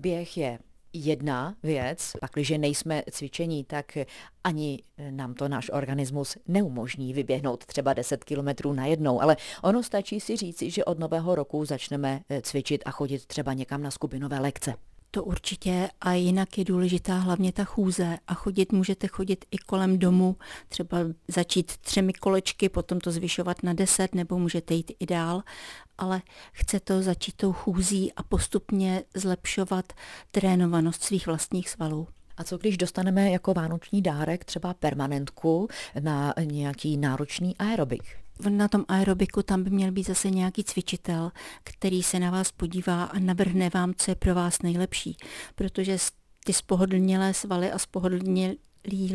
Běh je jedna věc, pakliže nejsme cvičení, tak ani nám to náš organismus neumožní vyběhnout třeba 10 kilometrů najednou, ale ono stačí si říci, že od nového roku začneme eh, cvičit a chodit třeba někam na skupinové lekce. To určitě a jinak je důležitá hlavně ta chůze. A chodit můžete chodit i kolem domu, třeba začít třemi kolečky, potom to zvyšovat na deset nebo můžete jít i dál, ale chce to začít tou chůzí a postupně zlepšovat trénovanost svých vlastních svalů. A co když dostaneme jako vánoční dárek třeba permanentku na nějaký náročný aerobik? na tom aerobiku tam by měl být zase nějaký cvičitel, který se na vás podívá a navrhne vám, co je pro vás nejlepší. Protože ty spohodlnělé svaly a spohodlnělí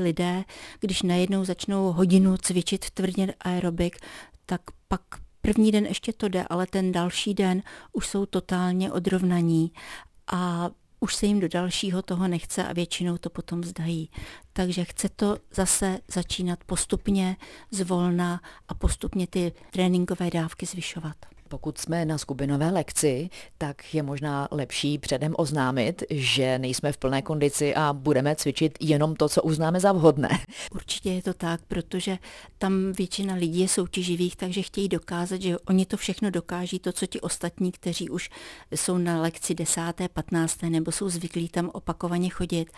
lidé, když najednou začnou hodinu cvičit tvrdě aerobik, tak pak první den ještě to jde, ale ten další den už jsou totálně odrovnaní a už se jim do dalšího toho nechce a většinou to potom zdají. Takže chce to zase začínat postupně, zvolna a postupně ty tréninkové dávky zvyšovat. Pokud jsme na skupinové lekci, tak je možná lepší předem oznámit, že nejsme v plné kondici a budeme cvičit jenom to, co uznáme za vhodné. Určitě je to tak, protože tam většina lidí je soutěživých, takže chtějí dokázat, že oni to všechno dokáží, to, co ti ostatní, kteří už jsou na lekci desáté, patnácté nebo jsou zvyklí tam opakovaně chodit,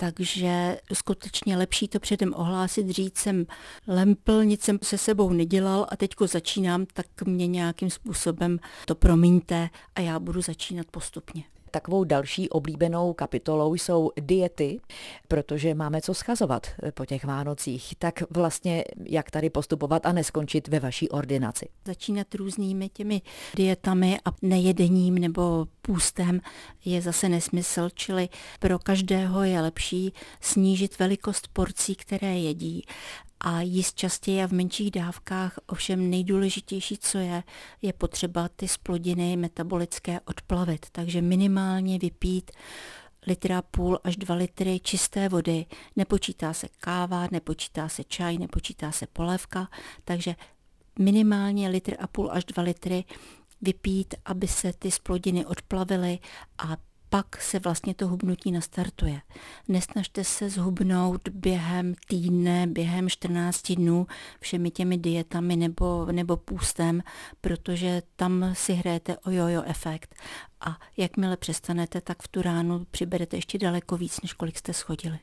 takže skutečně lepší to předem ohlásit, říct jsem lempl, nic jsem se sebou nedělal a teďko začínám, tak mě nějakým způsobem to promiňte a já budu začínat postupně. Takovou další oblíbenou kapitolou jsou diety, protože máme co schazovat po těch Vánocích. Tak vlastně jak tady postupovat a neskončit ve vaší ordinaci? Začínat různými těmi dietami a nejedením nebo půstem je zase nesmysl, čili pro každého je lepší snížit velikost porcí, které jedí a jíst častěji a v menších dávkách. Ovšem nejdůležitější, co je, je potřeba ty splodiny metabolické odplavit. Takže minimálně vypít litra půl až dva litry čisté vody. Nepočítá se káva, nepočítá se čaj, nepočítá se polévka, takže minimálně litr a půl až dva litry vypít, aby se ty splodiny odplavily a pak se vlastně to hubnutí nastartuje. Nesnažte se zhubnout během týdne, během 14 dnů všemi těmi dietami nebo, nebo půstem, protože tam si hrajete o jojo efekt. A jakmile přestanete, tak v tu ránu přiberete ještě daleko víc, než kolik jste schodili.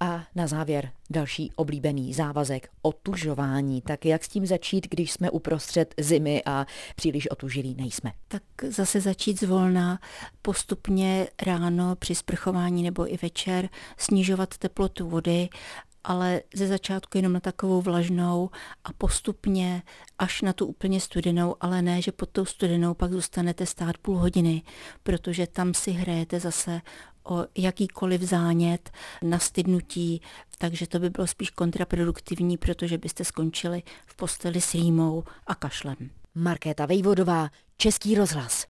A na závěr další oblíbený závazek otužování. Tak jak s tím začít, když jsme uprostřed zimy a příliš otužilí nejsme? Tak zase začít zvolna, postupně ráno při sprchování nebo i večer snižovat teplotu vody ale ze začátku jenom na takovou vlažnou a postupně až na tu úplně studenou, ale ne, že pod tou studenou pak zůstanete stát půl hodiny, protože tam si hrajete zase o jakýkoliv zánět, nastydnutí, takže to by bylo spíš kontraproduktivní, protože byste skončili v posteli s rýmou a kašlem. Markéta Vejvodová, Český rozhlas.